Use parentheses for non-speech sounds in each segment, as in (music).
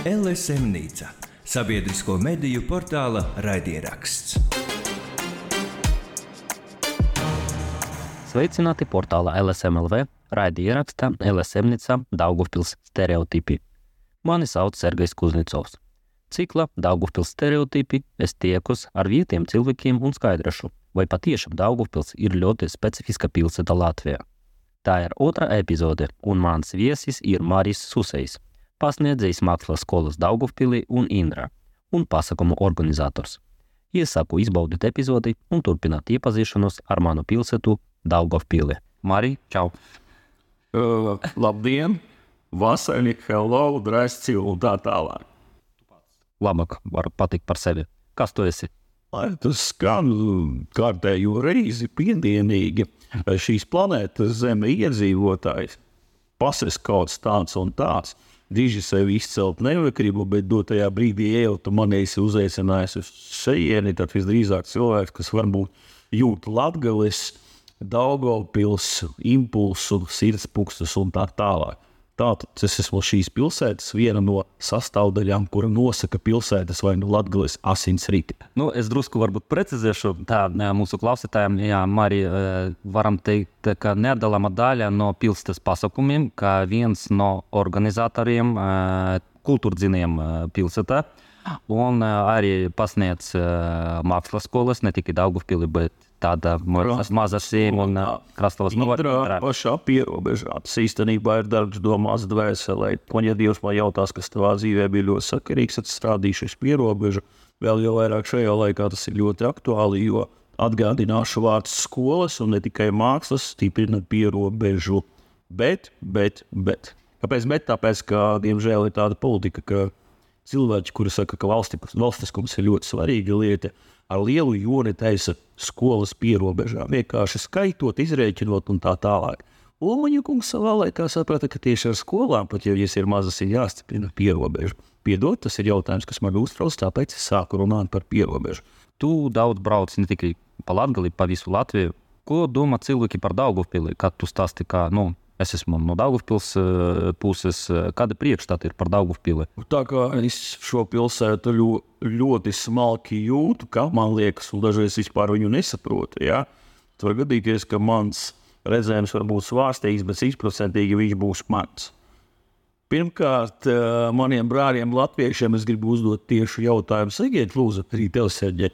LSM Nīca - sabiedrisko mediju portāla raidieraksts. Sveicināti portālā LSMLV raidierakstā LSM Nīca Daugavpils stereotipi. Mani sauc Sergejs Kuznicovs. Cikla Daugavpils stereotipi es tiekus ar vietiem cilvēkiem un skaidrošu, vai patiešām Daugavpils ir ļoti specifiska pilsēta Latvijā. Tā ir otrā epizode, un mans viesis ir Marijs Susejs, pasniedzējs mākslas skolas Daugavpilī un Indrā, un pasākumu organizators. Iesaku izbaudīt epizodi un turpināt iepazīšanos ar manu pilsētu Daugavpili. Marija, čau! Uh, labdien, vasarī, hello, drāzci un tā tālāk. Labāk var patikt par sevi. Kas tu esi? Lai tas skan kārtējo reizi piedienīgi, šīs planētas Zeme iedzīvotājs. Pases kaut tāds un tāds. Diži sevi izcelt negribu, bet dotajā brīdī ejot, tu man esi uzaicinājis uz šejieni, tad visdrīzāk cilvēks, kas varbūt jūt latgales, Daugavpils, impulsu, sirdspūkstus un tā tālāk. Tātad es esmu šīs pilsētas viena no sastāvdaļām, kura nosaka pilsētas vai nu Latvijas asinsriti. Nu, es drusku varbūt precizēšu tā mūsu klausītājiem. Jā, Marija, eh, varam teikt, ka nedalāma daļa no pilsētas pasākumiem, kā viens no organizatoriem, eh, kultūrdzinējiem eh, pilsētā. Un arī pasniedz mākslas skolas ne tikai Daugavpili, bet tāda maza sīma un krastovas novārtā. Pašā pierobežā. Tas īstenībā ir darbs domās dvēselē. Un ja Dievs man jautās, kas tavā dzīvē bija ļoti sakarīgs, tad strādīšu uz pierobežu. Vēl jau vairāk šajā laikā tas ir ļoti aktuāli, jo atgādināšu vārds skolas un ne tikai mākslas stiprina pierobežu. Bet, bet, bet. Kāpēc? Bet tāpēc, ka, diemžēl, ir tāda politika, ka cilvēki, kuri saka, ka valstiskums ir ļoti svarīga lieta, ar lielu joni taisa skolas pierobežā, vienkārši skaitot, izrēķinot un tā tālāk. Ulmaņa kungs savā laikā saprata, ka tieši ar skolām, pat ja viņas ir mazas, ir jāstiprina pierobeža. Piedod, tas ir jautājums, kas man uztrauc, tāpēc es sāku runāt par pierobežu. Tu daudz brauc ne tikai pa Latviju, pa visu Latviju. Ko domā cilvēki par Daugavpili, kad tu stāsti, kā nu, Es esmu no Daugavpils puses. Kāda priekšstata ir par Daugavpili? Tā kā es šo pilsētu ļo, ļoti smalki jūtu, kā man liekas, un dažreiz vispār viņu nesaprotu. Ja? Tad var gadīties, ka mans redzējums var būt svārstīgs, bet simtprocentīgi viņš būs mans. Pirmkārt, maniem brāļiem, latviešiem, es gribu uzdot tieši jautājumu, Segiet, lūdzu, arī tev, Serģe,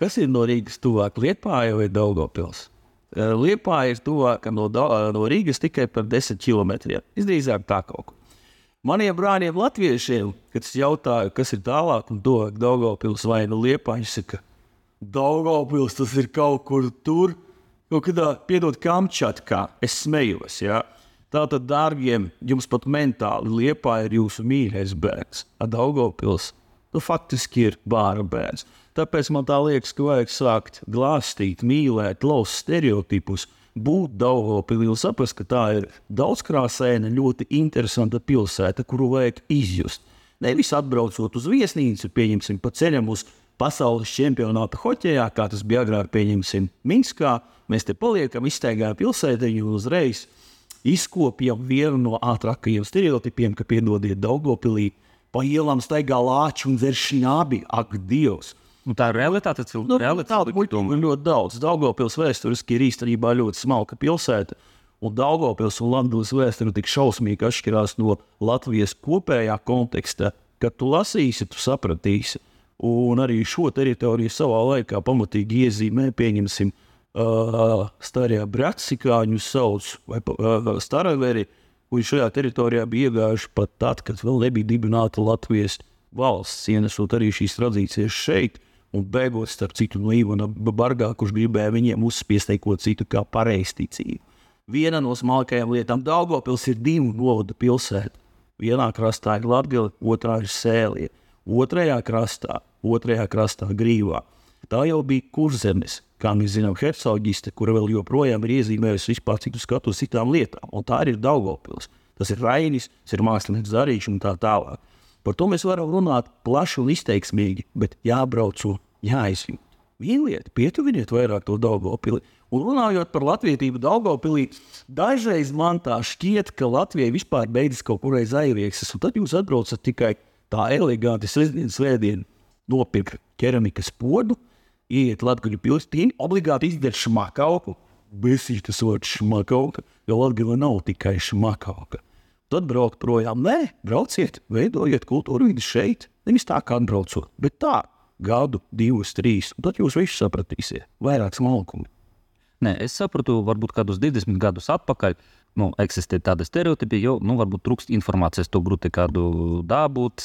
kas ir no Rīgas tuvāk Lietpāja vai Daugavpils? Eh, Liepā ir tuvāk no, no Rīgas tikai par 10 km. Visdrīzāk tā kaut kur. Maniem brāļiem, latviešiem, kad es jautāju, kas ir tālāk, un to Daugopils vai nu Liepā, viņi saka, Daugopils tas ir kaut kur tur, kaut kādā, piedod, Kamčatkā. Es smējos, jā. Tātad, dārgiem, jums pat mentāli Liepā ir jūsu mīļais bērns. Daugopils, nu faktiski ir bāra bērns. Tāpēc man tā liekas, ka vajag sākt glāstīt, mīlēt, laust stereotipus, būt Daugopilī un saprast, ka tā ir daudzkrāsaina, ļoti interesanta pilsēta, kuru vajag izjust. Nevis atbraucot uz viesnīcu, pieņemsim pa ceļam uz pasaules čempionāta hoķejā, kā tas bija agrāk, pieņemsim Minskā. Mēs te paliekam, izteigājam pilsētiņu un uzreiz izkopjam vienu no ātrākajiem stereotipiem, ka piedodiet Daugopilī, pa ielām staigā lāči un dzer šņābi. Ak, Dievs! Nu, tā ir realitāte. Cil... Nu, Tāda muļķība ir ļoti daudz. Daugopils vēsturiski ir īstenībā ļoti smalka pilsēta. Un Daugopils un Latvijas vēsture tik šausmīgi atšķirās no Latvijas kopējā konteksta, ka tu lasīsi, tu sapratīsi. Un arī šo teritoriju savā laikā pamatīgi iezīmē, pieņemsim, uh, Starajā Bratsikāņu sauc vai uh, Staraveri, kuri šajā teritorijā bija iegājuši pat tad, kad vēl nebija dibināta Latvijas valsts, ienesot arī šīs tradīcijas šeit. Un beigās, starp citu, no Ivana Bargā, kurš gribēja viņiem uzspiest ko citu kā pareizticību. Viena no smalkajām lietām Daugopils ir divu novadu pilsēta. Vienā krastā ir Latvija, otrā ir Sēlija. Otrajā krastā, otrajā krastā Grīvā. Tā jau bija kurzemes, kā mēs zinām, hercoģiste, kura vēl joprojām ir iezīmējusi vispār citu skatu uz citām lietām. Un tā ir Daugopils. Tas ir Rainis, tas ir mākslinieks Zarīčs un tā tālāk. Par to mēs varam runāt plaši un izteiksmīgi, bet jābrauc un jāizjūt. Lieta, pietuviniet vairāk to Daugopili. Un runājot par latvietību Daugopilī, dažreiz man tā šķiet, ka Latvijai vispār beidzas kaut kur aiz aizvieksas, un tad jūs atbraucat tikai tā eleganti sestdienas svētdienu nopirkt keramikas podu, iet Latvijas pilsētā, obligāti izdarīt šmakauku. Besīši tas vārds šmakauka, jo Latvija nav tikai šmakauka. Tad braukt projām. Nē, brauciet, veidojiet kultūru vidi šeit. Nevis tā kā atbraucot, bet tā gadu, divus, trīs. Tad jūs visi sapratīsiet, vairāk smalkumu. Nē, es sapratu, varbūt kādus 20 gadus atpakaļ. Nu, eksistē tāda stereotipa, jo nu, varbūt trūkst informācijas, to grūti kādu dabūt,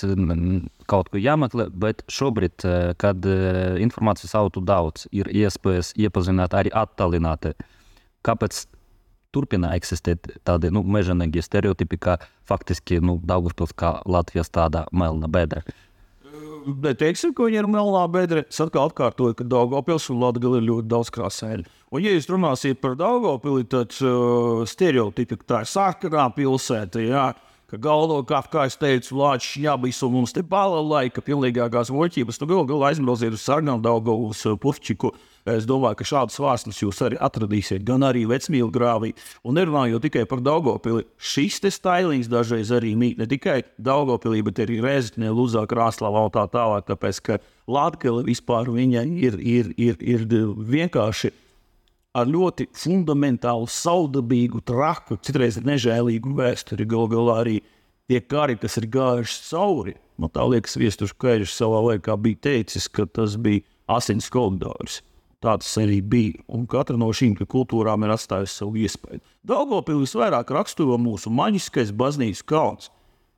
kaut ko jāmeklē. Bet šobrīd, eh, kad eh, informācijas auto daudz, ir iespējas iepazināt arī attālināti. Kāpēc turpina eksistēt tādi nu, mežonīgi stereotipi, ka faktiski nu, Daugavpils kā Latvijas tāda melna bedra? neteiksim, ka viņi ir melnā bedre. Es atkal atkārtoju, ka Daugopils un Latvija ir ļoti daudz krāsaini. Un, ja jūs runāsiet par Daugopili, tad uh, stereotipi, ka tā ir sarkanā pilsēta. Jā. Ka galvenokārt, kā es teicu, Latvijas jābīs un mums te bala laika, pilnīgākās muļķības. Nu, galu galā aizbrauciet uz Daugavus, Pufčiku. Uh, Es domāju, ka šādas vārnas jūs arī atradīsiet, gan arī vecmīlu grāvī. Un nerunājot tikai par Daugopili, šis te stailings dažreiz arī mīt ne tikai Daugopilī, bet arī Reizeknē, Luzā, Krāslavā un tā tālāk, tāpēc, ka Latvija vispār ir, ir, ir, ir vienkārši ar ļoti fundamentālu, saudabīgu, traku, citreiz nežēlīgu vēsturi. Galu galā arī tie kari, kas ir gājuši cauri. Man tā liekas, Viestušs Kaļš savā laikā bija teicis, ka tas bija asins koridors. Tāds arī bija. Un katra no šīm kultūrām ir atstājusi savu iespēju. Daugopils vairāk raksturo mūsu maģiskais baznīcas kalns.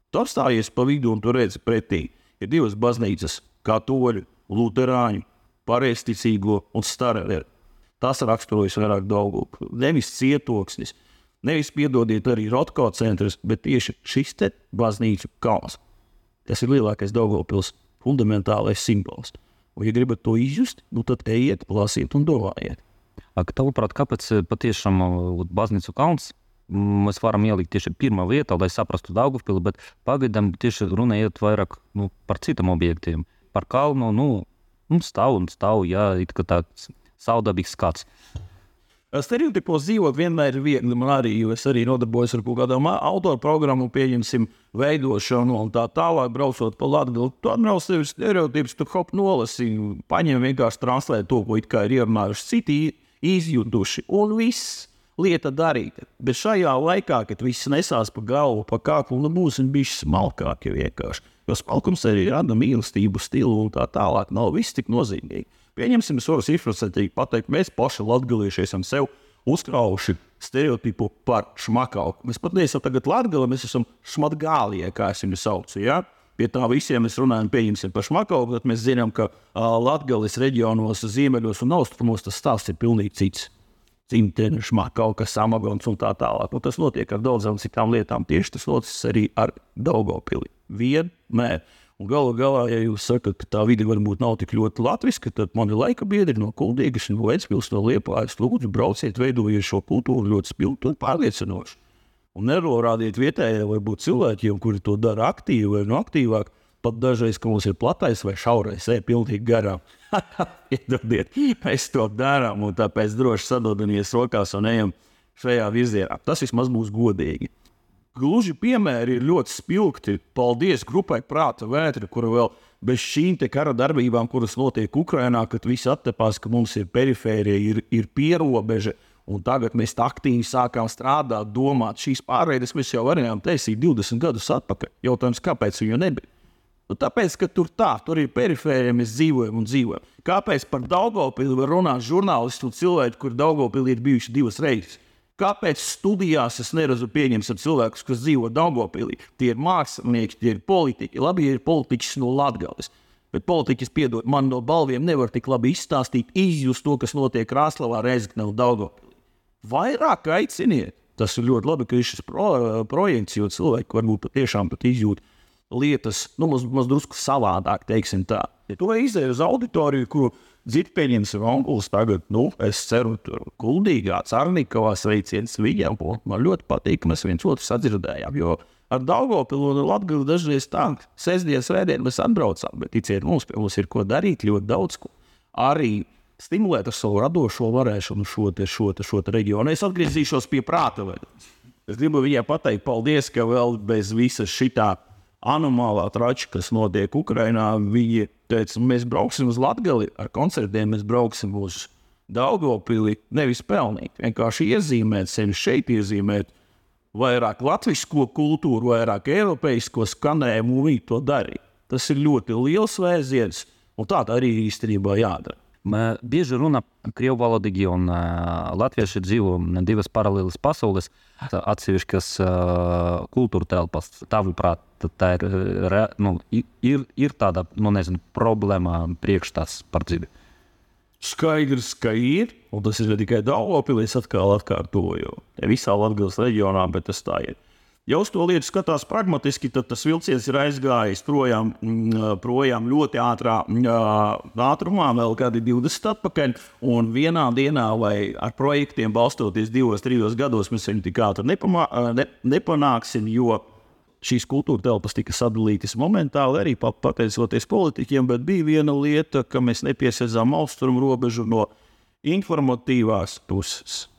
Tu apstājies pa vidu un tu redzi pretī. Ir divas baznīcas - katoļu, luterāņu, pareizticīgo un stareļu. Tas raksturojas vairāk Daugopils. Nevis cietoksnis, nevis piedodiet arī Rotko centrs, bet tieši šis te baznīcu kalns. Tas ir lielākais Daugopils fundamentālais simbols. Un, ja gribat to izjust, nu, tad ejiet, lasiet un domājiet. Tavuprāt, kāpēc eh, patiešām eh, baznīcu kalns mēs varam ielikt tieši pirmā vietā, lai saprastu Daugavpili, bet pagaidām tieši runa iet vairāk nu, par citiem objektiem. Par kalnu, nu, nu stāv un stāv, jā, it kā tāds saudabīgs skats. Stereotipos dzīvot vienmēr ir viegli. Man arī, jo es arī nodarbojos ar kaut kādām autoru programmu, pieņemsim, veidošanu un tā tālāk, braucot pa Latviju. Tu atbrauc sevi stereotipus, tu hop nolasi, paņem vienkārši translēt to, ko it kā ir ierunājuši citi izjutuši, un viss lieta darīta. Bet šajā laikā, kad viss nesās pa galvu, pa kaklu, nu būsim bijuši smalkāki vienkārši. Jo smalkums arī rada mīlestību, stilu un tā tālāk. Nav viss tik nozīmīgi. Pieņemsim, es varu cifrasētīgi pateikt, mēs paši latgalieši esam sev uzkrājuši stereotipu par šmakauku. Mēs pat neesam tagad latgali, mēs esam šmatgālie, kā es viņu saucu. Ja? Pie tā visiem mēs runājam, pieņemsim par šmakauku, tad mēs zinām, ka uh, Latgales reģionos, ziemeļos un austrumos tas stāsts ir pilnīgi cits. Cimteni, šmakauka, samagons un tā tālāk. Un tas notiek ar daudzām citām lietām. Tieši tas noticis arī ar Daugopili. Vienmēr. Galu galā, ja jūs sakat, ka tā vide varbūt nav tik ļoti latviska, tad mani laika biedri no Kuldīgas un Vēncpils no Liepājas lūdzu brauciet, veidojiet šo kultūru ļoti spilgtu un pārliecinošu. Un nerorādiet vietējiem, varbūt cilvēkiem, kuri to dara aktīvi vai no aktīvāk, pat dažreiz, ka mums ir platais vai šaurais, ej pilnīgi garām. (laughs) Iedodiet, mēs to darām, un tāpēc droši sadodamies rokās un ejam šajā virzienā. Tas vismaz būs godīgi. Gluži piemēri ir ļoti spilgti. Paldies grupai Prāta Vētra, kura vēl bez šīm kara darbībām, kuras notiek Ukrajinā, kad viss attepās, ka mums ir perifērija, ir, ir pierobeža. Un tagad mēs aktīvi sākām strādāt, domāt, šīs pārveides mēs jau varējām taisīt 20 gadus atpakaļ. Jautājums, kāpēc viņu nebija? Nu, tāpēc, ka tur tā, tur ir perifērija, mēs dzīvojam un dzīvojam. Kāpēc par Daugopili var runāt žurnālisti un cilvēki, kur Daugopili ir bijuši divas reizes? Kāpēc studijās es neredzu pieņemsim cilvēkus, kas dzīvo Dāngopilī? Tie ir mākslinieki, tie ir politiķi. Labi, ir politiķis no Latvijas. Bet politiķis, piedod, man no balviem nevar tik labi izstāstīt, izjust to, kas notiek Krāslavā, Reizekne un Daugopilī. Vairāk aiciniet. Tas ir ļoti labi, ka ir šis pro, projekts, jo cilvēki varbūt patiešām pat izjūt lietas, nu, maz, maz drusku savādāk, teiksim tā. Ja tu izdevi uz auditoriju, kuru Dzird, pieņemsim, onkulis tagad, nu, es ceru, tur kuldīgā, Cārnīkavā sveiciens viņam, un man ļoti patīk, ka mēs viens otru sadzirdējām, jo ar Daugopilu un Latgulu dažreiz tā, sestdienas vēdienu mēs atbraucām, bet ticiet mums, pie mums ir ko darīt, ļoti daudz ko. Arī stimulēt ar savu radošo varēšanu šo, te, šo, te, šo te reģionu. Es atgriezīšos pie prāta. Es gribu viņai pateikt paldies, ka vēl bez visas šitā anomālā trača, kas notiek Ukrajinā. Viņi teica, mēs brauksim uz Latviju ar koncertiem, mēs brauksim uz Daugopili nevis pelnīt, vienkārši iezīmēt sevi šeit, iezīmēt vairāk latviešu kultūru, vairāk eiropeisko skanējumu, viņi to darīja. Tas ir ļoti liels vēziens, un tā arī īstenībā jādara. Bieži runa krievu valodīgi un latvieši dzīvo divas paralēlas pasaules, atsevišķas kultūra telpas. Tavuprāt, tā ir, nu, ir, ir tāda nu, nezinu, problēma priekšstats par dzīvi. Skaidrs, ka ir, un tas ir ne tikai Dāngopilī, atkal atkārtoju. Visā Latvijas reģionā, bet tas tā ir. Ja uz to lietu skatās pragmatiski, tad tas vilciens ir aizgājis projām, mm, projām ļoti ātrā ātrumā, vēl kādi 20 atpakaļ. Un vienā dienā, vai ar projektiem balstoties divos, trijos gados, mēs viņu tik ātri nepamā, ne, nepanāksim, jo šīs kultūra telpas tika sadalītas momentāli arī pateicoties politiķiem, bet bija viena lieta, ka mēs nepiesēdzām austrumu robežu no informatīvās puses.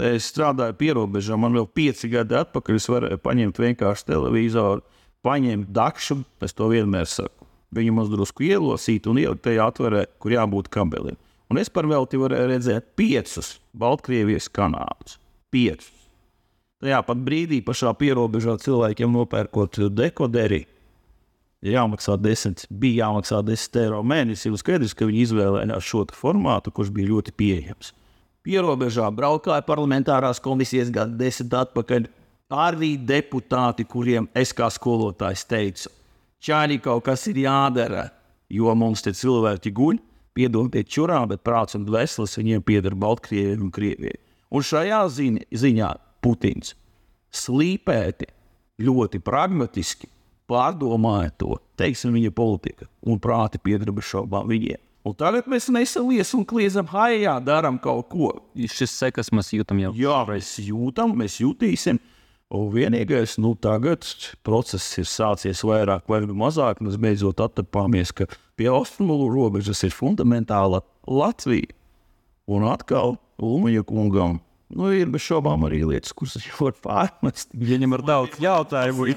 Es strādāju pie robežām, man vēl pieci gadi atpakaļ. Es varēju paņemt vienkārši televizoru, paņemt dakšu. Es to vienmēr saku. Viņu mums drusku ielosīt un ielikt tajā atverē, kur jābūt kabelim. Un es par velti varēju redzēt piecus Baltkrievijas kanālus. Piecus. Tajā pat brīdī, pašā pierobežā cilvēkiem nopērkot dekoderi, jāmaksā 10, bija jāmaksā 10 eiro mēnesī. Skaidrs, ka viņi izvēlējās šo formātu, kurš bija ļoti pieejams pierobežā braukāja parlamentārās komisijas gadu desmit atpakaļ. Arī deputāti, kuriem es kā skolotājs teicu, čāri kaut kas ir jādara, jo mums te cilvēki guļ, piedodiet čurā, bet prāts un dvēseles viņiem pieder Baltkrievijai un Krievijai. Un šajā ziņa, ziņā Putins slīpēti, ļoti pragmatiski pārdomāja to, teiksim, viņa politika un prāti pieder bez šaubām viņiem. Un tagad mēs nesalies un kliedzam, hai, jā, darām kaut ko. Šis sekas mēs jūtam jau. Jā, mēs jūtam, mēs jutīsim. Un vienīgais, nu, tagad process ir sācies vairāk vai mazāk. Mēs beidzot attapāmies, ka pie austrumu robežas ir fundamentāla Latvija. Un atkal Ulmaņa kungam nu, ir bez šaubām arī lietas, kuras (laughs) var pārmest. Viņam ir daudz jautājumu.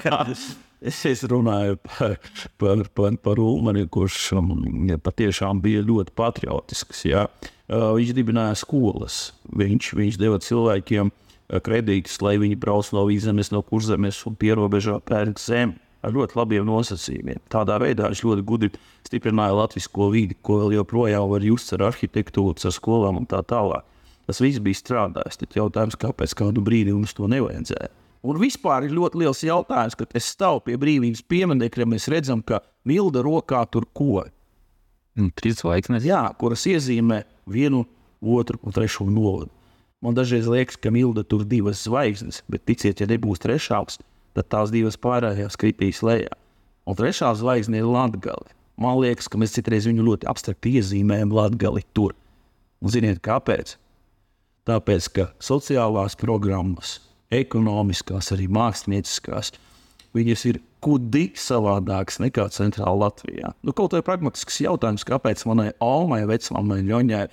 Es, es runāju par, par, par, par Ulmanu, kurš um, ja, patiešām bija ļoti patriotisks. Ja. Uh, viņš dibināja skolas, viņš, viņš deva cilvēkiem uh, kredītus, lai viņi brauc no Vīzemes, no Kurzemes un pierobežā pērk zemi ar ļoti labiem nosacījumiem. Tādā veidā viņš ļoti gudri stiprināja latvisko vidi, ko vēl joprojām var just ar arhitektūru, ar skolām un tā tālāk. Tas viss bija strādājis. Tad jautājums, kāpēc kādu brīdi mums to nevajadzēja? Un vispār ir ļoti liels jautājums, kad es stāvu pie brīvības pieminiekļa, mēs redzam, ka Milda rokā tur ko. Mm, trīs zvaigznes. Jā, kuras iezīmē vienu, otru un trešo novadu. Man dažreiz liekas, ka Milda tur ir divas zvaigznes, bet ticiet, ja nebūs trešās, tad tās divas pārējās kritīs lejā. Un trešā zvaigzne ir Latvija. Man liekas, ka mēs citreiz viņu ļoti abstrakti iezīmējam Latviju tur. Un ziniet, kāpēc? Tāpēc, ka sociālās programmas ekonomiskās, arī mākslinieckās. Viņas ir kudi savādākas nekā centrālā Latvijā. Nu, kaut kā pragmatisks jautājums, kāpēc manai Almai, vecmāmai Ļoņai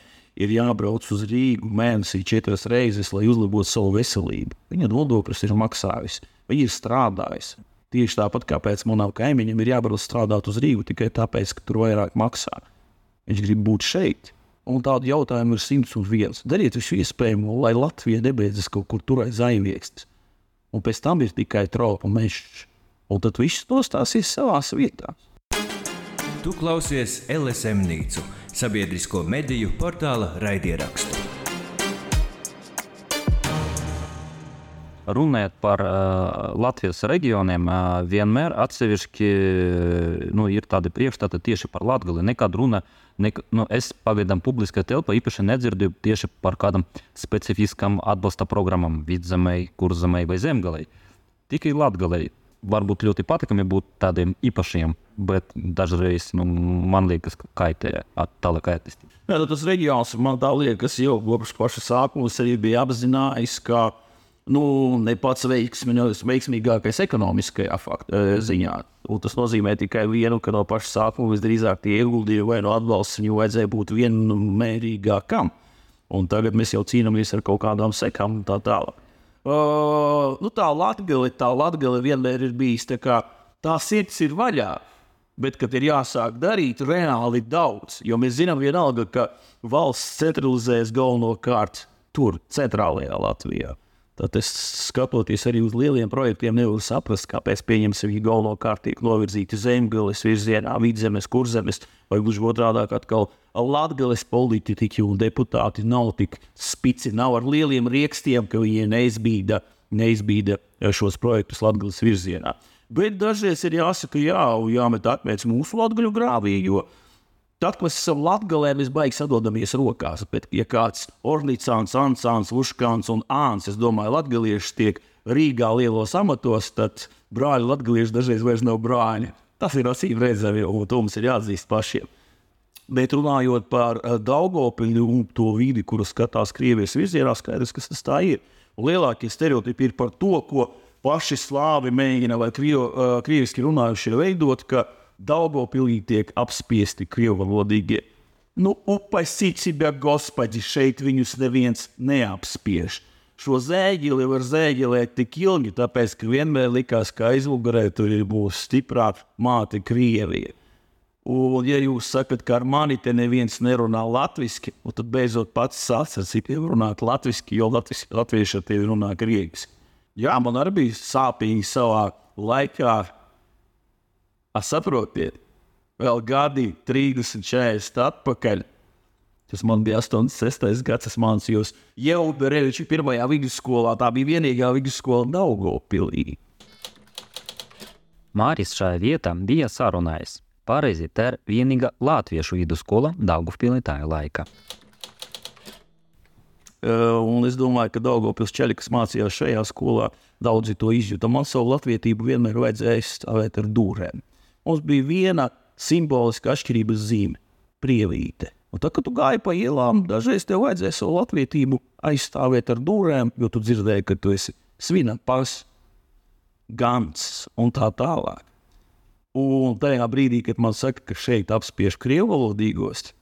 ir jābrauc uz Rīgu mēnesī četras reizes, lai uzlabotu savu veselību. Viņa nodokļus ir maksājusi, viņa ir strādājusi. Tieši tāpat kā pēc manām kaimiņiem ir jābrauc strādāt uz Rīgu tikai tāpēc, ka tur vairāk maksā. Viņš grib būt šeit. Un tādu jautājumu ir simts un viens. Dariet visu iespējamo, lai Latvija nebeidzas kaut kur tur aiz aizviekstes. Un pēc tam ir tikai traupa mežs. Un tad viss nostāsies savā vietā. Tu klausies LSM Nīcu, sabiedrisko mediju portāla raidierakstu. Runājot par uh, Latvijas reģioniem, uh, vienmēr atsevišķi nu, ir tādi priekšstati tieši par Latviju. Nekad runa, nek, nu, es pagaidām publiskā telpā īpaši nedzirdu tieši par kādam specifiskam atbalsta programmam, vidzemei, kurzemei vai zemgalei. Tikai Latvijai varbūt ļoti patīkami būt tādiem īpašiem, bet dažreiz nu, man liekas, ka kaitē tālāk attīstībai. Tas reģions man liekas, jau kopš paša sākuma arī bija apzinājies, ka nu, ne pats veiksmi, veiksmīgākais ekonomiskajā fakta, e, ziņā. Un tas nozīmē tikai vienu, ka no paša sākuma visdrīzāk tie ieguldījumi vai no atbalsta viņu vajadzēja būt vienmērīgākam. Un tagad mēs jau cīnāmies ar kaut kādām sekām un tā tālāk. Uh, nu tā Latvija, vienmēr ir bijusi tā kā tā sirds ir vaļā. Bet, kad ir jāsāk darīt reāli daudz, jo mēs zinām, vienalga, ka valsts centralizējas galvenokārt tur, centrālajā Latvijā. Tad es skatoties arī uz lieliem projektiem, nevaru saprast, kāpēc pieņemsim viņi galvenokārt tiek novirzīti zemgales virzienā, vidzemes, kurzemes, vai gluži otrādi atkal latgales politiķi un deputāti nav tik spici, nav ar lieliem riekstiem, ka viņi neizbīda, neizbīda šos projektus latgales virzienā. Bet dažreiz ir jāsaka, jā, jāmet akmens mūsu latgaļu grāvī, jo tad, kad mēs esam latgalē, mēs baigi sadodamies rokās. Bet, ja kāds ornīcāns, ansāns, uškāns un āns, es domāju, latgalieši tiek Rīgā lielos amatos, tad brāļi latgalieši dažreiz vairs nav brāļi. Tas ir acīm redzami, un to mums ir jāatzīst pašiem. Bet runājot par uh, Daugopiļu un to vidi, kuru skatās Krievijas virzienā, skaidrs, ka tas tā ir. Un lielākie stereotipi ir par to, ko paši slāvi mēģina vai uh, krieviski runājušie veidot, ka Daugopilī tiek apspiesti krievvalodīgie. Nu, upasīcība, gospodi, šeit viņus neviens neapspiež. Šo zēģeli var zēģelēt tik ilgi, tāpēc, ka vienmēr likās, ka aizmugurē tur būs stiprā māte Krievija. Un, ja jūs sakat, ka ar mani te neviens nerunā latviešu, tad beidzot pats sasprāstīt, runāt latviešu, jo latvieši ar tevi runā krieviski. Jā, man arī bija sāpīgi savā laikā. Saprotiet, vēl gadi 30, 40 atpakaļ. Tas man bija 86. gads, mācījos jau Bereviča pirmajā vidusskolā. Tā bija vienīgā vidusskola Daugopilī. Māris šajā vietā bija sarunājis. Pareizi, tā ir vienīgā latviešu vidusskola Daugopilī tajā laikā. Un es domāju, ka Daugopils ceļi, kas mācījās šajā skolā, daudzi to izjuta. Man savu latvietību vienmēr vajadzēja stāvēt ar dūrēm. Mums bija viena simboliska atšķirības zīme - prievīte. Un tad, kad tu gāji pa ielām, dažreiz tev vajadzēja savu latvietību aizstāvēt ar dūrēm, jo tu dzirdēji, ka tu esi svinapas, gans un tā tālāk. Un tajā brīdī, kad man saka, ka šeit apspiež krievu valodīgos,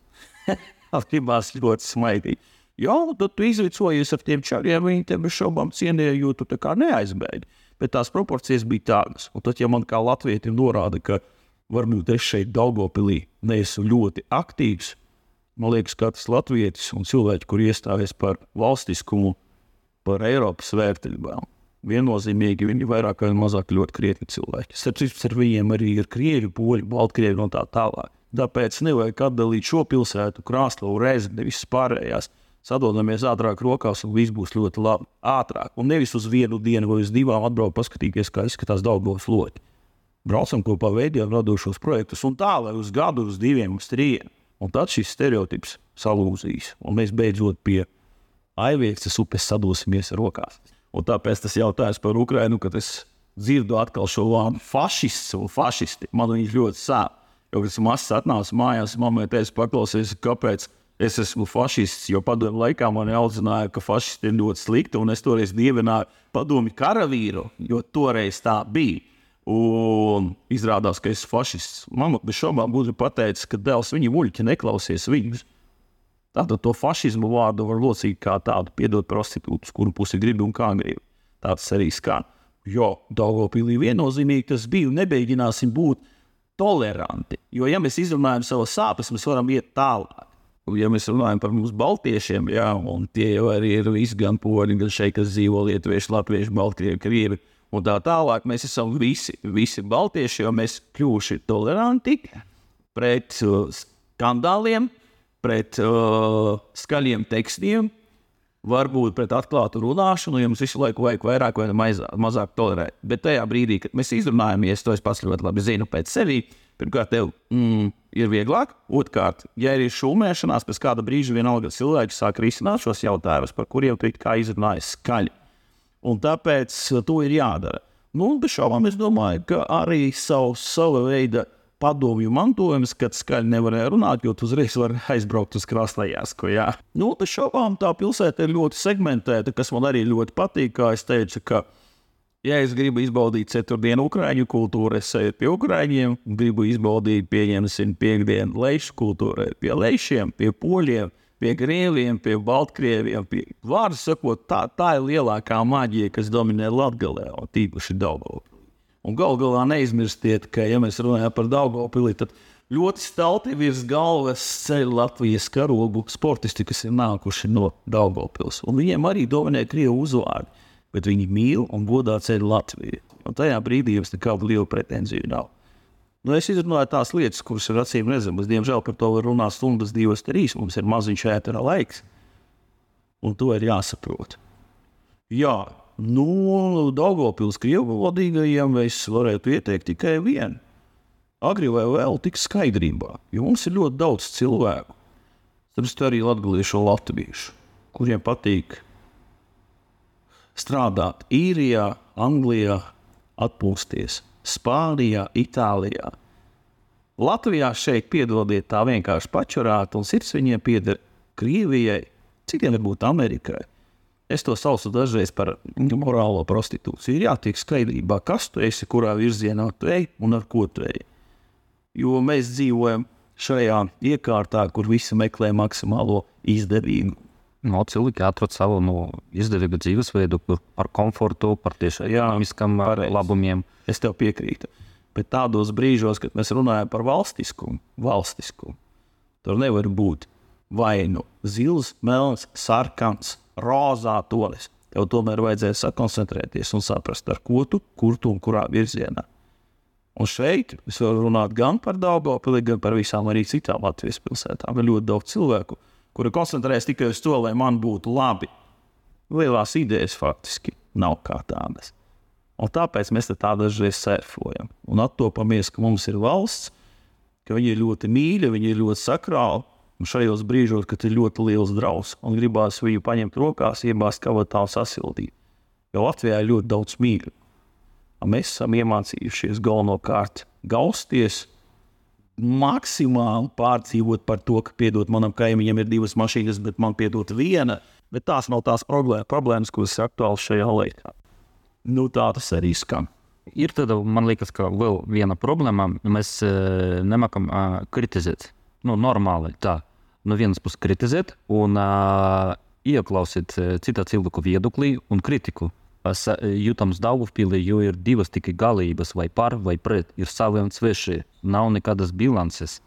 (laughs) gribās ļoti smaidīt. Jā, tad tu izvicojies ar tiem čāriem, viņi tev bez šaubām cienīja, jo tu tā kā neaizbēgi. Bet tās proporcijas bija tādas. Un tad, ja man kā latvietim norāda, ka varbūt es šeit Daugopilī neesmu ļoti aktīvs, man liekas, ka tas latvietis un cilvēki, kur iestājas par valstiskumu, par Eiropas vērtībām, viennozīmīgi viņi ir vairāk vai mazāk ļoti krietni cilvēki. Starp citu, ar viņiem arī ir krievi, poļi, baltkrievi un tā tālāk. Tāpēc nevajag atdalīt šo pilsētu, krāslavu, reizi, nevis pārējās sadodamies ātrāk rokās, un viss būs ļoti labi. Ātrāk, un nevis uz vienu dienu vai uz divām atbraukt, paskatīties, kā izskatās Daugavas loti. Braucam kopā, veidojam radošos projektus, un tā, lai uz gadu, uz diviem, uz trim. Un tad šis stereotips salūzīs, un mēs beidzot pie aiviekstes upes sadosimies rokās. Un tāpēc tas jautājums par Ukrajinu, kad es dzirdu atkal šo vārdu fašists un fašisti, man viņš ļoti sāp. Jo, kad es mazs atnācu mājās, mammai teica, paklausies, kāpēc es esmu fašists, jo padomu laikā man audzināja, ka fašisti ir ļoti slikti, un es toreiz dievināju padomu karavīru, jo toreiz tā bija. Un izrādās, ka esmu fašists. Mama bez šaubām būtu pateicis, ka dēls viņa muļķi neklausies viņus. Tātad to fašismu vārdu var locīt kā tādu, piedot prostitūtus, kuru pusi gribi un kā gribi. Tāds arī skan. Jo Dārgopīlī viennozīmīgi tas bija. Nemēģināsim būt toleranti. Jo, ja mēs izrunājam savas sāpes, mēs varam iet tālāk ja mēs runājam par mums, Baltiešiem, jā, un tie jau arī ir visi gan poļi, gan šeit, kas dzīvo lietuvieši, latvieši, baltkrievi, krievi. Un tā tālāk mēs esam visi, visi baltieši, jo mēs kļuvuši toleranti pret uh, skandāliem, pret uh, skaļiem tekstiem, varbūt pret atklātu runāšanu, ja mums visu laiku vajag vairāk vai mazāk tolerēt. Bet tajā brīdī, kad mēs izrunājamies, to es pats ļoti labi zinu pēc sevis Pirmkārt, tev mm, ir vieglāk. Otrkārt, ja ir šūmēšanās, pēc kāda brīža vienalga cilvēki sāk risināt šos jautājumus, par kuriem tu kā izrunāji skaļi. Un tāpēc to ir jādara. Nu, bez šaubām es domāju, ka arī savu, savu veidu padomju mantojums, kad skaļi nevarēja runāt, jo tu uzreiz vari aizbraukt uz krāslējās. Nu, bez šaubām tā pilsēta ir ļoti segmentēta, kas man arī ļoti patīk. Kā es teicu, ka Ja es gribu izbaudīt ceturtdienu ukrāņu kultūru, es eju pie ukrāņiem, gribu izbaudīt, pieņemsim, piekdienu lešu kultūru, pie lešiem, pie poļiem, pie krieviem, pie baltkrieviem. Pie... Vārdu sakot, tā, tā ir lielākā maģija, kas dominē Latvijā, un tīpaši Daugavā. Un gal galā neizmirstiet, ka, ja mēs runājam par Daugopili, tad ļoti stalti virs galvas ceļ Latvijas karogu sportisti, kas ir nākuši no Daugopils. Un viņiem arī dominē Krievu uzvārdi, bet viņi mīl un godā ceļ Latviju. Un tajā brīdī jums nekādu lielu pretenziju nav. Nu, es izrunāju tās lietas, kuras ir acīm redzamas. Diemžēl par to var runāt stundas, divas, trīs. Mums ir maziņš ētera laiks, un to ir jāsaprot. Jā, nu, Dārgopils krievu valodīgajiem es varētu ieteikt tikai vienu. Agri vai vēl tik skaidrībā, jo mums ir ļoti daudz cilvēku, starp arī latviešu un latviešu, kuriem patīk strādāt īrijā, Anglijā, atpūsties Spānijā, Itālijā. Latvijā šeit piedodiet tā vienkārši pačurāt, un sirds viņiem pieder Krievijai, citiem varbūt Amerikai. Es to saucu dažreiz par morālo prostitūciju. Ir jātiek skaidrībā, kas tu esi, kurā virzienā tu ej un ar ko tu ej. Jo mēs dzīvojam šajā iekārtā, kur visi meklē maksimālo izdevību. No, cilvēki atrod savu no, izdevīgu dzīvesveidu, par komfortu, par tiešām labumiem. Es tev piekrītu. Bet tādos brīžos, kad mēs runājam par valstiskumu, valstiskumu tur nevar būt vai nu zils, melns, sarkans, rozā tonis. Tev tomēr vajadzēja sakoncentrēties un saprast, ar ko tu, kur tu un kurā virzienā. Un šeit es varu runāt gan par Dārgopili, gan par visām arī citām Latvijas pilsētām. Ir ļoti daudz cilvēku, kuri koncentrējas tikai uz to, lai man būtu labi. Lielās idejas faktiski nav kā tādas. Un tāpēc mēs tā dažreiz sērfojam un attopamies, ka mums ir valsts, ka viņi ir ļoti mīļi, viņi ir ļoti sakrāli. Un šajos brīžos, kad ir ļoti liels drausmas un gribās viņu paņemt rokās, iebāzt kavatā un sasildīt. Jo Latvijā ir ļoti daudz mīļu. Mēs esam iemācījušies galvenokārt gausties, maksimāli pārdzīvot par to, ka, piedod, manam kaimiņam ir divas mašīnas, bet man piedod viena. Bet tās nav tās problēma, problēmas, kuras ir aktuālas šajā laikā. Nu, tā tas arī skan. Ir tāda, man liekas, ka vēl viena problēma. Mēs e, nemakam e, kritizēt. Nu, normāli tā. No vienas puses kritizēt un e, ieklausīt citā cilvēku viedoklī un kritiku jūtams Daugavpīlī, jo ir divas tikai galības, vai par vai pret, ir savi un sveši. Nav nekādas bilances.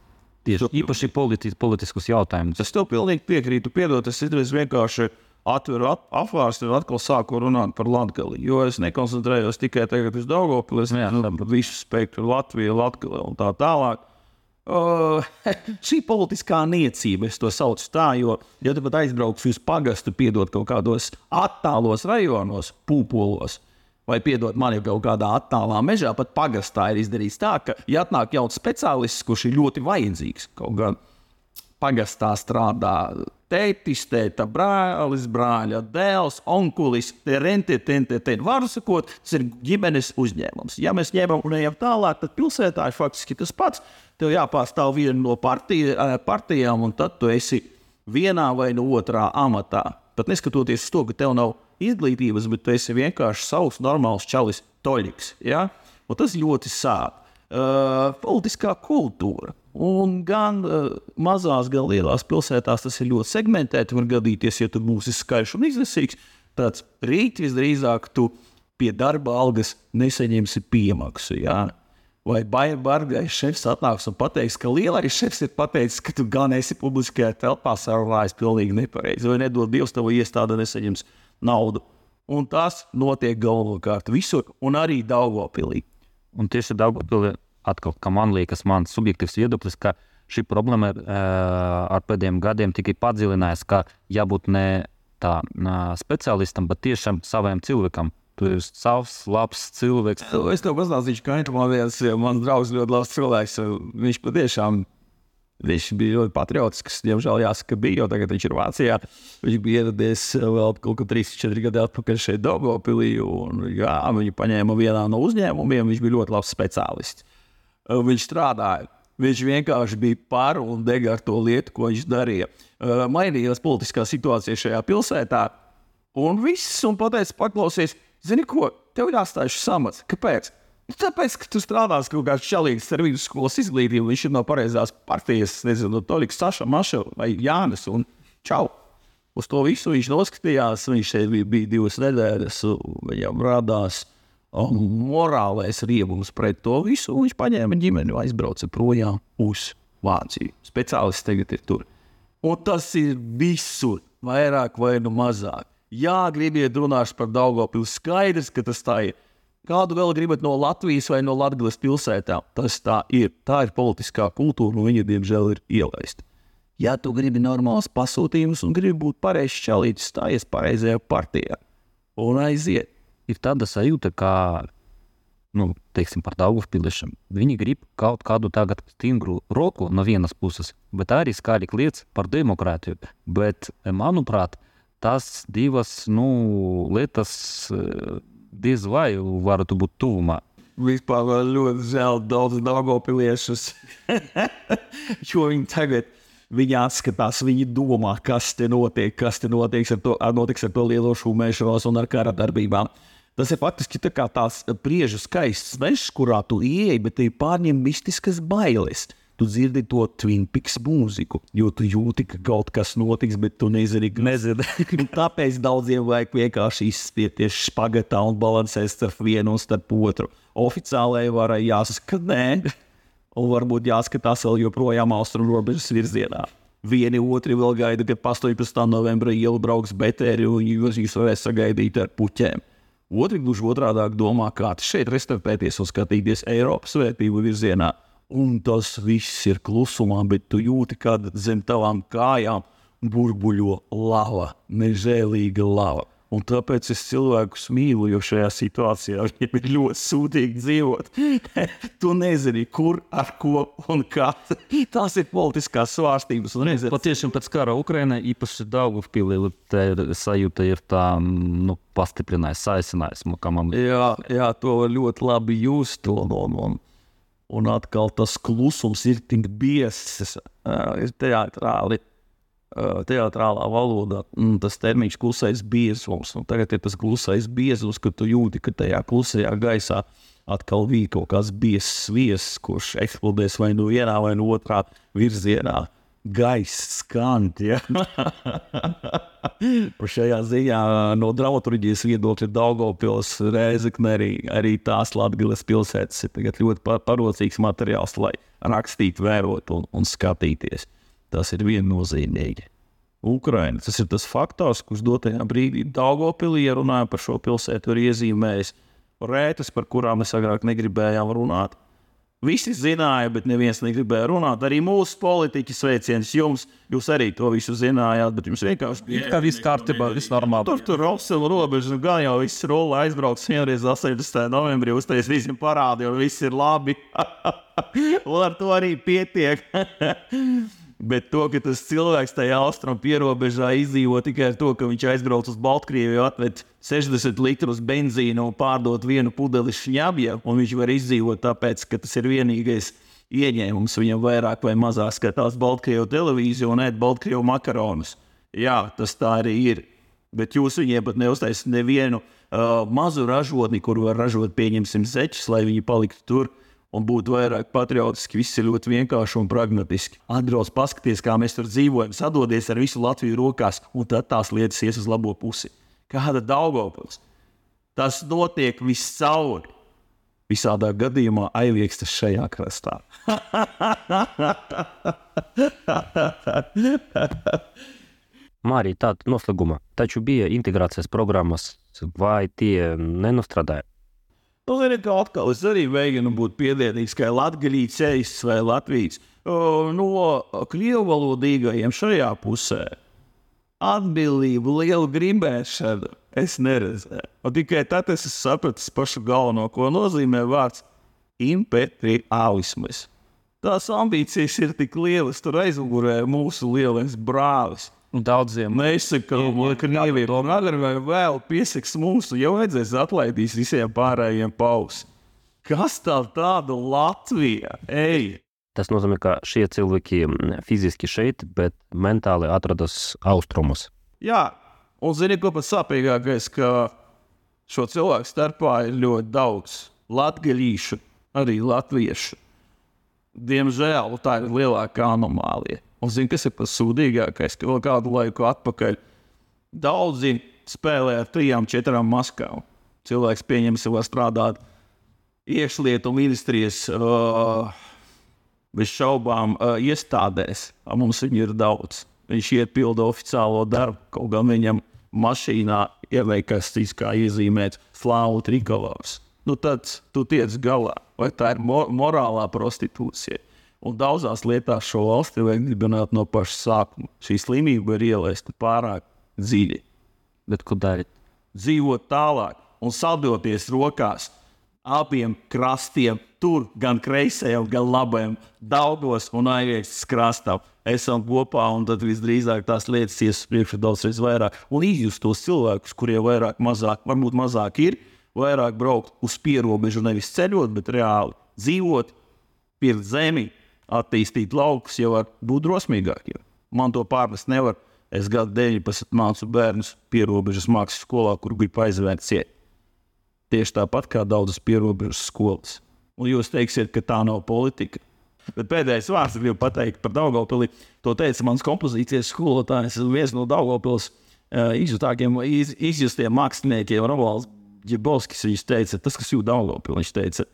Tieši īpaši politi politiskus jautājumus. Es tev pilnīgi piekrītu. Piedod, es vienkārši atveru ap, apvārstu un atkal sāku runāt par Latviju. Jo es nekoncentrējos tikai uz Daugavpili, es nezinu par visu spektru Latviju, Latviju un tā tālāk. Uh, (laughs) šī politiskā niecība, es to saucu tā, jo, ja tu pat aizbrauksi uz pagastu, piedot kaut kādos attālos rajonos, pūpolos, vai piedot man jau kaut kādā attālā mežā, pat pagastā ir izdarīts tā, ka, ja atnāk jauns speciālists, kurš ir ļoti vajadzīgs, kaut gan pagastā strādā tētis, tēta brālis, brāļa dēls, onkulis, rente, tente, tente. Varu sakot, tas ir ģimenes uzņēmums. Ja mēs ņemam un ejam tālāk, tad pilsētā ir faktiski tas pats. Tev jāpārstāv viena no partija, eh, partijām, un tad tu esi vienā vai no otrā amatā. Pat neskatoties uz to, ka tev nav izglītības, bet tu esi vienkārši savs normāls čalis, toļiks. Ja? Un tas ļoti sāp. Uh, politiskā kultūra. Un gan uh, mazās, gan lielās pilsētās tas ir ļoti segmentēti. Var gadīties, ja tu būsi skaļš un iznesīgs, tāds rīt visdrīzāk tu pie darba algas nesaņemsi piemaksu. Jā. Vai bargais šefs atnāks un pateiks, ka lielais šefs ir pateicis, ka tu gan esi publiskajā telpā sarunājis pilnīgi nepareizi, vai nedod Dievs, tev iestāde nesaņems naudu. Un tas notiek galvenokārt visur, un arī Daugopilī. Un tieši Daugopilī atkal, ka man liekas, mans subjektīvs viedoklis, ka šī problēma ir uh, ar pēdējiem gadiem tikai padziļinājusies, ka jābūt ne tā speciālistam, bet tiešām savam cilvēkam Tu esi savs, labs cilvēks. Es tev pastāstīšu, ka viens mans draugs ļoti labs cilvēks. Viņš patiešām viņš bija ļoti patriotisks. Diemžēl jāsaka, bija, jo tagad viņš ir Vācijā. Viņš bija ieradies vēl kaut kā 3-4 gadi atpakaļ šeit jā, viņu paņēma vienā no uzņēmumiem. Viņš bija ļoti labs speciālists. Viņš strādāja. Viņš vienkārši bija par un dega ar to lietu, ko viņš darīja. Mainījās politiskā situācija šajā pilsētā. Un viss, un pateicis, paklausies, Zini, ko? Tev jāstāj šis amats. Kāpēc? Nu, tāpēc, ka tu strādās kaut kādā čalīgas ar vidusskolas izglītību, viņš ir no pareizās partijas, nezinu, no Tolikas, Saša, Maša vai Jānis. Un čau! Uz to visu viņš noskatījās. Viņš šeit bija, divas nedēļas, viņam radās morālais riebums pret to visu. Viņš paņēma ģimeni un aizbrauca projām uz Vāciju. Speciālists tagad ir tur. Un tas ir visur, vairāk vai nu mazāk. Jā, gribiet runāt par Daugopilu. Skaidrs, ka tas tā ir. Kādu vēl gribat no Latvijas vai no Latvijas pilsētām? Tas tā ir. Tā ir politiskā kultūra, un viņa, diemžēl, ir ielaista. Ja tu gribi normāls pasūtījumus un gribi būt pareizs čalītis, stājies pareizajā partijā un aiziet. Ir tāda sajūta, ka, nu, teiksim, par Daugavpiliešiem. Viņi grib kaut kādu tagad stingru roku no vienas puses, bet arī skaļi kliedz par demokrātiju. Bet, manuprāt, tas divas nu, lietas eh, diez vai varētu būt tuvumā. Vispār ļoti žēl daudz Daugavpiliešus, (laughs) jo viņi tagad Viņi atskatās, viņi domā, kas te notiek, kas te notiks ar to, notiks ar to lielo šūmēšanos un ar kara darbībām. Tas ir faktiski tā kā tās priežu skaists mežs, kurā tu ieej, bet te pārņem mistiskas bailes. Tu dzirdi to Twin Peaks mūziku, jo tu jūti, ka kaut kas notiks, bet tu nezini, ka nezini. (laughs) Tāpēc daudziem vajag vienkārši izspieties špagatā un balansēt starp vienu un starp otru. Oficiālajai varai jāsaka, ka nē, un varbūt jāskatās vēl joprojām austrumu robežas virzienā. Vieni otri vēl gaida, kad 18. novembrī iela brauks betēri un jūs varēs sagaidīt ar puķiem. Otri gluži otrādi domā, kā šeit restartēties un skatīties Eiropas vērtību virzienā. Un tas viss ir klusumā, bet tu jūti, kā zem tavām kājām burbuļo lava, nežēlīga lava. Un tāpēc es cilvēkus mīlu, jo šajā situācijā viņiem ir ļoti sūdīgi dzīvot. (laughs) tu nezini, kur, ar ko un kā. Tās ir politiskās svārstības. Patiešām pēc kara Ukrainā īpaši Daugavpilī sajūta ir tā, nu, pastiprinājis, saicinājis. Jā, jā, to ļoti labi just. Un, un, un, un atkal tas klusums ir tik biezs, ir teātrāli teātrālā valodā mm, tas termins klusais biezums. Un tagad ir tas klusais biezums, ka tu jūti, ka tajā klusajā gaisā atkal bija kaut kāds biezs viesis, kurš eksplodēs vai nu vienā vai nu otrā virzienā. Gaiss skan. Ja? (laughs) šajā ziņā no dramaturgijas viedokļa Daugopils, Rēzekne, arī, arī tās Latgales pilsētas ir ļoti parocīgs materiāls, lai rakstītu, vērotu un, un skatīties. Tas ir viennozīmīgi. Ukraina. Tas ir tas faktors, kurš dotajā brīdī Daugopilī, ja runājam par šo pilsētu, ir iezīmējis rētas, par kurām mēs agrāk negribējām runāt. Visi zināja, bet neviens negribēja runāt. Arī mūsu politiķis sveiciens jums. Jūs arī to visu zinājāt, bet jums vienkārši bija. Kā viss kārtībā, viss normāli. Tur tur Rosela robeža, nu gan jau viss rola aizbrauks vienreiz 18. novembrī, uztais visiem parādi, un viss ir labi. (laughs) un ar to arī pietiek. (laughs) Bet to, ka tas cilvēks tajā austrumu pierobežā izdzīvo tikai ar to, ka viņš aizbrauc uz Baltkrieviju, atved 60 litrus benzīnu un pārdot vienu pudeli šņabja, un viņš var izdzīvot tāpēc, ka tas ir vienīgais ieņēmums. Viņam vairāk vai mazāk skatās Baltkrievu televīziju un ēd Baltkrievu makaronus. Jā, tas tā arī ir. Bet jūs viņiem pat neuztaisat nevienu uh, mazu ražotni, kur var ražot, pieņemsim, zeķus, lai viņi paliktu tur un būt vairāk patriotiski. Viss ir ļoti vienkārši un pragmatiski. Atbrauc, paskaties, kā mēs tur dzīvojam, sadodies ar visu Latviju rokās, un tad tās lietas ies uz labo pusi. Kāda Daugopils? Tas notiek viscaur. Visādā gadījumā aiviegs tas šajā krastā. (laughs) Mārija, tāda noslēguma. Taču bija integrācijas programmas, vai tie nenostrādāja? Nu, zini, kā atkal es arī mēģinu būt piedienīgs, kā Latvijas ceļš vai Latvijas. No krievu valodīgajiem šajā pusē atbildību, lielu gribēšanu es neredzēju. Un tikai tad es sapratu pašu galveno, ko nozīmē vārds imperiālisms. Tās ambīcijas ir tik lielas, tur aizmugurē mūsu lielais brālis. Daudziem nesakām, ka Krievija to agri vai vēl piesaks mūsu, jau vajadzēs atlaidīs visiem pārējiem paus. Kas tā tāda Latvija? Ej! Tas nozīmē, ka šie cilvēki fiziski šeit, bet mentāli atrodas austrumos. Jā, un zini, ko pats sāpīgākais, ka šo cilvēku starpā ir ļoti daudz latgaļīšu, arī latviešu. Diemžēl tā ir lielākā anomālija. Un zini, kas ir pats sūdīgākais, ka vēl kādu laiku atpakaļ daudzi spēlē ar trijām, četrām maskām. cilvēks pieņemsim, var strādāt iekšlietu ministrijas. Uh, bez šaubām uh, iestādēs. Mums viņu ir daudz. Viņš iepilda oficiālo darbu, kaut gan viņam mašīnā ieliekas tas, kā iezīmēts flāvu trikolors. Nu, tad tu tiec galā. Vai tā ir mo morālā prostitūcija? Un daudzās lietās šo valsti vajag dibināt no paša sākuma. Šī slimība ir ielaista pārāk dziļi. Bet ko darīt? Dzīvot tālāk un sadoties rokās abiem krastiem, tur gan kreisajam, gan labajam, Daugos un Aiviekas krastam. Esam kopā, un tad visdrīzāk tās lietas ies uz priekšu daudzreiz vairāk. Un izjust tos cilvēkus, kuriem vairāk, mazāk, varbūt mazāk ir, vairāk braukt uz pierobežu, nevis ceļot, bet reāli dzīvot, pirkt zemi, attīstīt laukus, jau var būt drosmīgākiem. Man to pārmest nevar. Es gadu 19 mācu bērnus pierobežas mākslas skolā, kur gribu aizvērt ciet. Tieši tāpat kā daudzas pierobežas skolas. Un jūs teiksiet, ka tā nav politika. Bet pēdējais vārds gribu pateikt par Daugopili. To teica mans kompozīcijas skolotājs, viens no Daugopils uh, izjutākiem, iz, izjustiem māksliniekiem, Rovalds Ģibovskis. Viņš teica, tas, kas jūt Daugopili, viņš teica,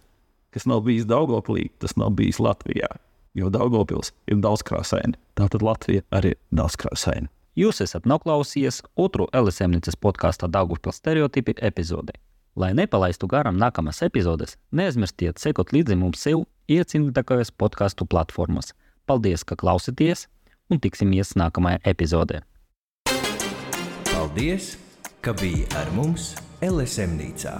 kas nav bijis Daugopilī, tas nav bijis Latvijā. Jo Daugopils ir daudz krāsaini. Tātad Latvija arī ir daudz krāsaini. Jūs esat noklausījies otru LSMNICas podkāstu Daugopils stereotipi epizodi. Lai nepalaistu garām nākamās epizodes, neaizmirstiet sekot līdzi mums sev iecinātākajās podkāstu platformās. Paldies, ka klausāties, un tiksimies nākamajā epizodē. Paldies, ka biji ar mums LSM Nīcā.